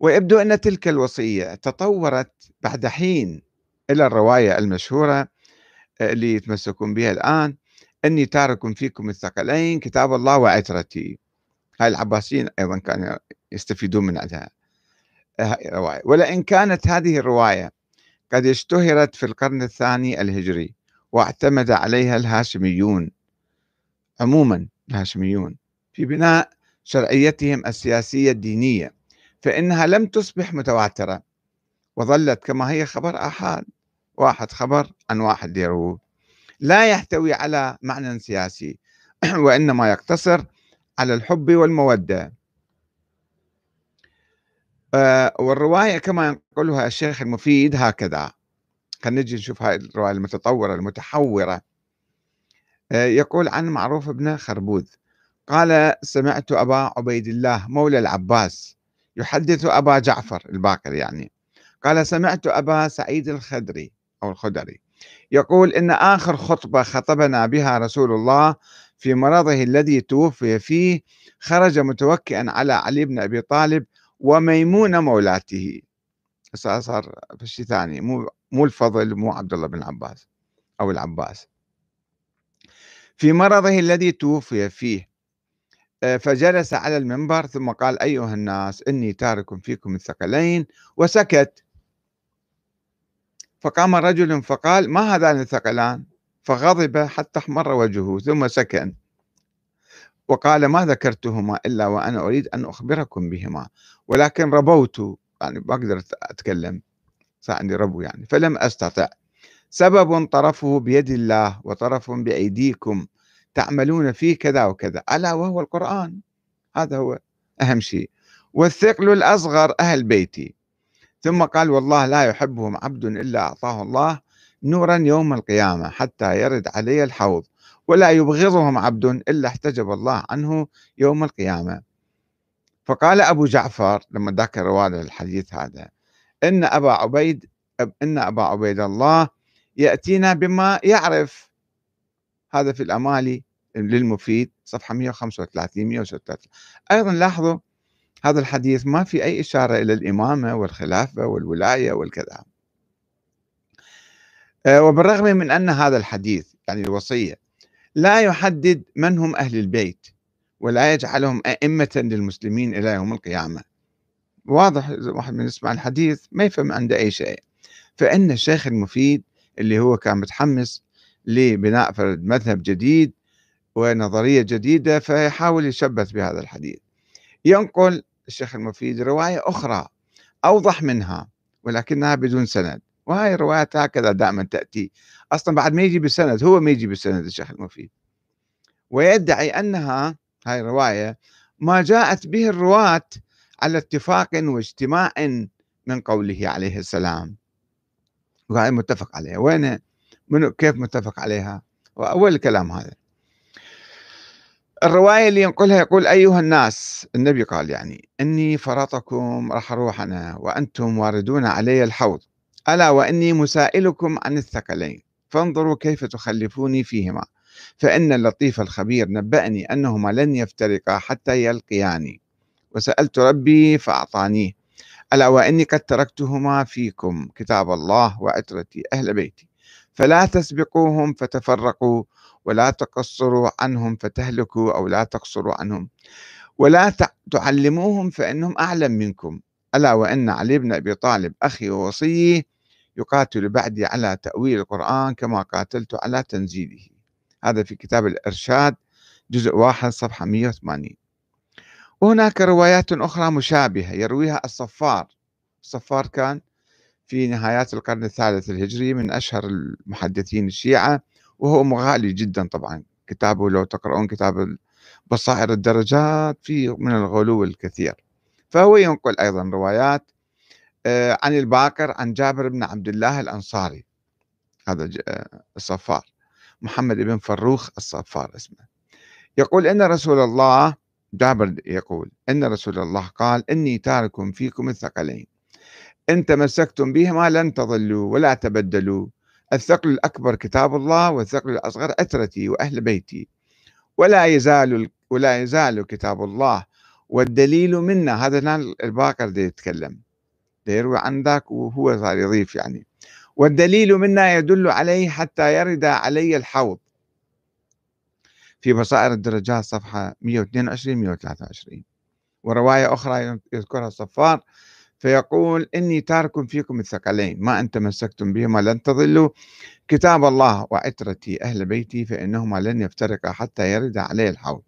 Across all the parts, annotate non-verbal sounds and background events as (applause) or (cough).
ويبدو أن تلك الوصية تطورت بعد حين إلى الرواية المشهورة آه، اللي يتمسكون بها الآن. أني تارك فيكم الثقلين كتاب الله وعترتي. هاي العباسيين أيضا كانوا يستفيدون من عندها هاي الرواية. ولئن كانت هذه الرواية قد اشتهرت في القرن الثاني الهجري واعتمد عليها الهاشميون عموما الهاشميون في بناء شرعيتهم السياسية الدينية. فإنها لم تصبح متواترة وظلت كما هي خبر آحاد واحد خبر عن واحد يروه لا يحتوي على معنى سياسي (clears throat) وإنما يقتصر على الحب والمودة. آه، والرواية كما ينقلها الشيخ المفيد هكذا. خلينا نجي نشوف هاي الرواية المتطورة المتحورة. آه، يقول عن معروف بن خربوذ قال سمعت أبا عبيد الله مولى العباس يحدث أبا جعفر الباقر يعني. قال سمعت أبا سعيد الخدري أو الخدري يقول إن آخر خطبة خطبنا بها رسول الله في مرضه الذي توفي فيه خرج متوكئا على علي بن أبي طالب وميمونة مولاته. صار في شيء ثاني مو مو الفضل مو عبد الله بن عباس أو العباس. في مرضه الذي توفي فيه فجلس على المنبر ثم قال أيها الناس إني تارك فيكم الثقلين. وسكت. فقام رجل فقال ما هذان الثقلان؟ فغضب حتى احمر وجهه ثم سكن. وقال ما ذكرتهما إلا وأنا أريد أن أخبركم بهما ولكن ربوت. يعني ما أقدر أتكلم. صار عندي ربو يعني. فلم أستطع. سبب طرفه بيد الله وطرف بأيديكم. تعملون فيه كذا وكذا. ألا وهو القرآن. هذا هو أهم شيء. والثقل الأصغر أهل بيتي. ثم قال والله لا يحبهم عبد إلا أعطاه الله نورا يوم القيامة حتى يرد علي الحوض. ولا يبغضهم عبد إلا احتجب الله عنه يوم القيامة. فقال أبو جعفر لما ذكر رواه الحديث هذا إن أبا عبيد إن أبا عبيد الله يأتينا بما يعرف. هذا في الأمالي للمفيد صفحة 135 136 أيضا لاحظوا هذا الحديث ما في أي إشارة إلى الإمامة والخلافة والولاية والكذا. آه، وبالرغم من أن هذا الحديث يعني الوصية لا يحدد من هم أهل البيت ولا يجعلهم أئمة للمسلمين إلى يوم القيامة. واضح إذا واحد من يسمع الحديث ما يفهم عنده أي شيء. فإن الشيخ المفيد اللي هو كان متحمس لبناء فرد مذهب جديد ونظرية جديدة فيحاول يشبث بهذا الحديث. ينقل الشيخ المفيد رواية أخرى أوضح منها ولكنها بدون سند وهاي الروايات هكذا دائما تأتي. أصلا بعد ما يجي بالسند هو ما يجي بالسند الشيخ المفيد. ويدعي أنها هاي الرواية ما جاءت به الرواة على اتفاق واجتماع من قوله عليه السلام. وهي متفق عليها وين من كيف متفق عليها؟ وأول الكلام هذا. الرواية اللي ينقلها يقول أيها الناس النبي قال يعني إني فرطكم راح أروح أنا وأنتم واردون علي الحوض. ألا وإني مسائلكم عن الثقلين. فانظروا كيف تخلفوني فيهما. فإن اللطيف الخبير نبأني أنهما لن يفترقا حتى يلقياني. وسألت ربي فأعطانيه. ألا وإني قد تركتهما فيكم كتاب الله وعترتي أهل بيتي. فلا تسبقوهم فتفرقوا ولا تقصروا عنهم فتهلكوا أو لا تقصروا عنهم. ولا تعلموهم فإنهم أعلم منكم. ألا وإن علي بن أبي طالب أخي ووصيي يقاتل بعدي على تأويل القرآن كما قاتلت على تنزيله. هذا في كتاب الإرشاد جزء واحد صفحة 180 وهناك روايات أخرى مشابهة يرويها الصفار. الصفار كان في نهايات القرن الثالث الهجري من أشهر المحدثين الشيعة وهو مغالي جدا طبعا. كتابه لو تقرؤون كتاب بصائر الدرجات فيه من الغلو الكثير. فهو ينقل أيضا روايات آه، عن الباقر عن جابر بن عبد الله الأنصاري. هذا آه، الصفار. محمد بن فروخ الصفار اسمه. يقول إن رسول الله جابر يقول إن رسول الله قال إني تارك فيكم الثقلين. إن تمسكتم بهما لن تضلوا ولا تبدلوا. الثقل الأكبر كتاب الله والثقل الأصغر أترتي وأهل بيتي. ولا يزال ولا يزال كتاب الله والدليل منا هذا هنا الباقر دي يتكلم. دي يروي عن ذاك وهو صار يضيف يعني. والدليل منا يدل عليه حتى يرد علي الحوض. في بصائر الدرجات صفحة 122 123 ورواية أخرى يذكرها الصفار فيقول إني تارك فيكم الثقلين ما أن تمسكتم بهما لن تضلوا. كتاب الله وعترتي أهل بيتي فإنهما لن يفترقا حتى يرد علي الحوض.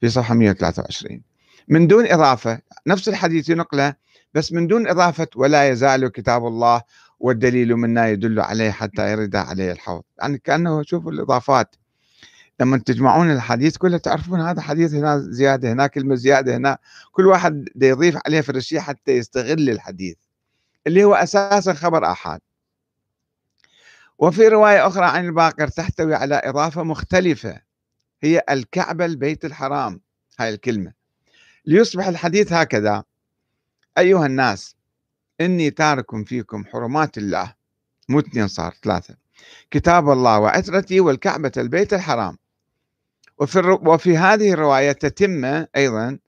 في صفحة 123 من دون إضافة نفس الحديث ينقله بس من دون إضافة ولا يزال كتاب الله والدليل منا يدل عليه حتى يرد عليه الحوض. يعني كأنه شوفوا الإضافات. لما تجمعون الحديث كله تعرفون هذا حديث هنا زيادة هنا كلمة زيادة هنا. كل واحد يضيف عليه فرشية حتى يستغل الحديث اللي هو أساسا خبر آحاد. وفي رواية أخرى عن الباقر تحتوي على إضافة مختلفة هي الكعبة البيت الحرام. هاي الكلمة. ليصبح الحديث هكذا أيها الناس إني تارك فيكم حرمات الله. مو اثنين صار ثلاثة. كتاب الله وعترتي والكعبة البيت الحرام. وفي, وفي هذه الرواية تتم أيضا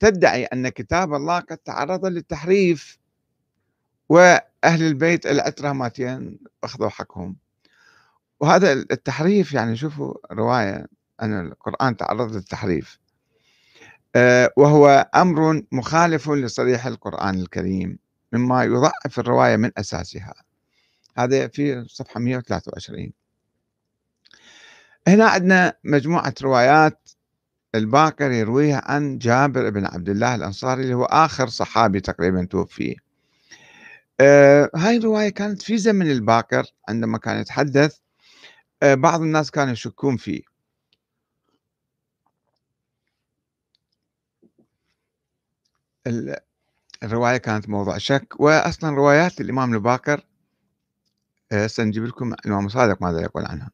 تدعي أن كتاب الله قد تعرض للتحريف وأهل البيت العترة ماتين أخذوا حقهم. وهذا التحريف يعني شوفوا رواية أن القرآن تعرض للتحريف. آه، وهو أمر مخالف لصريح القرآن الكريم مما يضعف الرواية من أساسها. هذا في صفحة 123 هنا عندنا مجموعة روايات الباقر يرويها عن جابر بن عبد الله الأنصاري اللي هو آخر صحابي تقريبا توفي. آه هاي الرواية كانت في زمن الباقر عندما كان يتحدث آه بعض الناس كانوا يشكون فيه. الرواية كانت موضوع شك وأصلا روايات الإمام الباقر آه، سنجيب لكم الإمام صادق ماذا يقول عنها.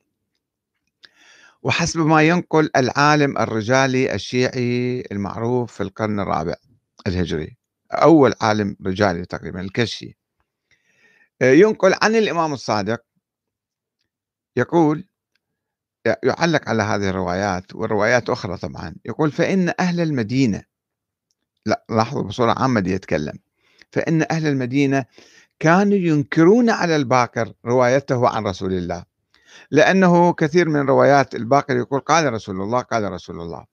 وحسب ما ينقل العالم الرجالي الشيعي المعروف في القرن الرابع الهجري. أول عالم رجالي تقريبا الكشي آه، ينقل عن الإمام الصادق. يقول يعلق على هذه الروايات والروايات أخرى طبعا. يقول فإن أهل المدينة لا لاحظوا بصورة عامة دي يتكلم. فإن أهل المدينة كانوا ينكرون على الباقر روايته عن رسول الله. لأنه كثير من روايات الباقر يقول قال رسول الله قال رسول الله.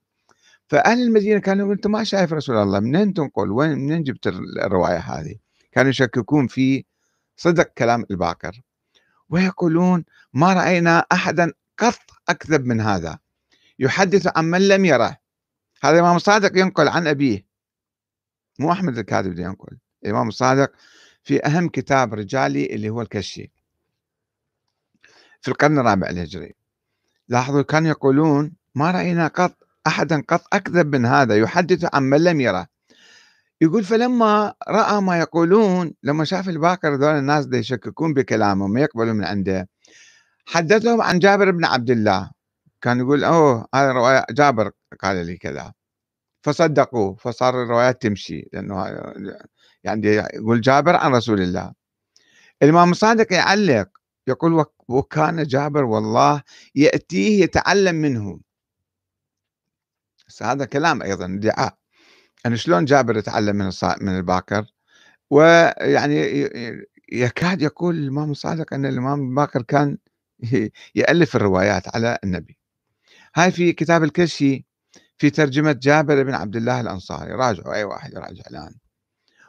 فأهل المدينة كانوا يقولون أنت ما شايف رسول الله منين تنقل؟ وين منين جبت الرواية هذه؟ كانوا يشككون في صدق كلام الباقر. ويقولون ما رأينا أحدا قط أكذب من هذا. يحدث عن من لم يره. هذا الإمام الصادق ينقل عن أبيه. مو أحمد الكاذب ينقل. الإمام الصادق في أهم كتاب رجالي اللي هو الكشي. في القرن الرابع الهجري لاحظوا كانوا يقولون ما رأينا قط أحدا قط أكذب من هذا يحدث عن من لم يره. يقول فلما رأى ما يقولون لما شاف الباكر ذول الناس دي يشككون بكلامه ما يقبلوا من عنده حدثهم عن جابر بن عبد الله. كان يقول أوه هذا رواية جابر قال لي كذا. فصدقوه فصار الروايات تمشي لأنه يعني يقول جابر عن رسول الله. الإمام الصادق يعلق يقول وكان جابر والله يأتيه يتعلم منه. هذا كلام أيضا ادعاء يعني شلون جابر يتعلم من من الباكر ويعني يكاد يقول الإمام الصادق أن الإمام الباكر كان يألف الروايات على النبي. هاي في كتاب الكشي في ترجمة جابر بن عبد الله الأنصاري. راجعوا أي واحد يراجع الآن.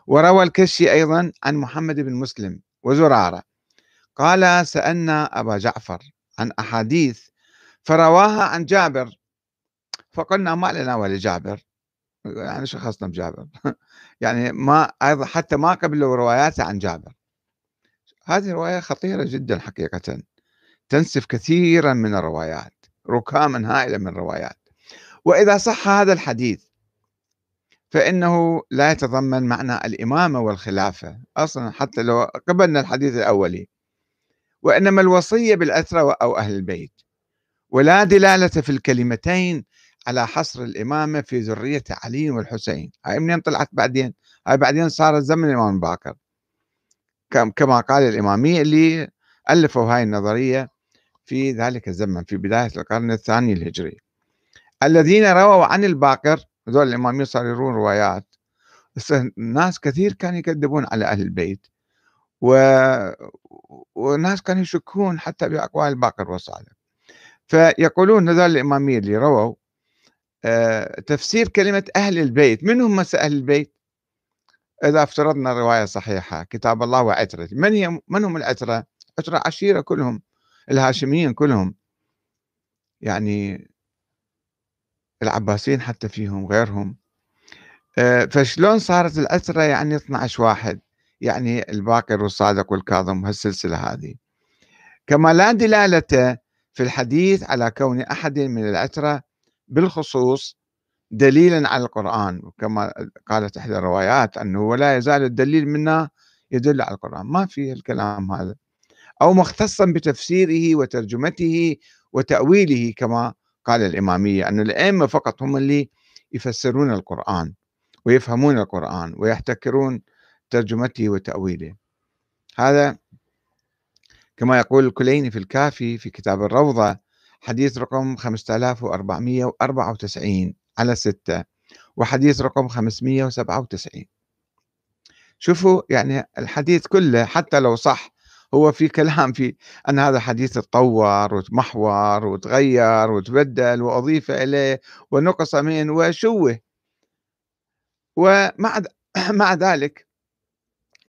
وروى الكشي أيضا عن محمد بن مسلم وزرارة. قال سألنا أبا جعفر عن أحاديث فرواها عن جابر. فقلنا ما لنا ولا جابر. يعني شو خصنا بجابر. (laughs) يعني ما أيضا حتى ما قبلوا رواياته عن جابر. هذه رواية خطيرة جدا حقيقة. تنسف كثيرا من الروايات ركاما هائلة من الروايات. وإذا صح هذا الحديث فإنه لا يتضمن معنى الإمامة والخلافة. أصلا حتى لو قبلنا الحديث الأولي وإنما الوصية بالأسرة أو أهل البيت. ولا دلالة في الكلمتين على حصر الإمامة في ذرية علي والحسين. هاي منين طلعت بعدين؟ هاي بعدين صارت زمن الإمام باكر. كما قال الإمامية اللي ألفوا هاي النظرية في ذلك الزمن في بداية القرن الثاني الهجري. الذين رووا عن الباقر هذول الإمامية صاروا يرون روايات. هسه ناس كثير كانوا يكذبون على أهل البيت. و... وناس كانوا يشكون حتى بأقوال الباقر والصادق فيقولون هذول الإمامية اللي رووا آه، تفسير كلمة أهل البيت من هم أهل البيت؟ إذا افترضنا الرواية صحيحة كتاب الله وعترته من هي؟ من هم العترة؟ عترة عشيرة كلهم الهاشميين كلهم. يعني العباسيين حتى فيهم غيرهم. آه، فشلون صارت العترة يعني 12 واحد؟ يعني الباقر والصادق والكاظم هالسلسلة هذه. كما لا دلالة في الحديث على كون أحد من العترة بالخصوص دليلا على القرآن وكما قالت إحدى الروايات أنه ولا يزال الدليل منا يدل على القرآن. ما في الكلام هذا. أو مختصا بتفسيره وترجمته وتأويله كما قال الإمامية أن الأئمة فقط هم اللي يفسرون القرآن ويفهمون القرآن ويحتكرون ترجمته وتأويله. هذا كما يقول الكليني في الكافي في كتاب الروضة حديث رقم 5494 على 6 وحديث رقم 597 شوفوا يعني الحديث كله حتى لو صح هو في كلام في أن هذا الحديث تطور وتمحور وتغير وتبدل وأضيف إليه ونقص من وشوه. ومع مع ذلك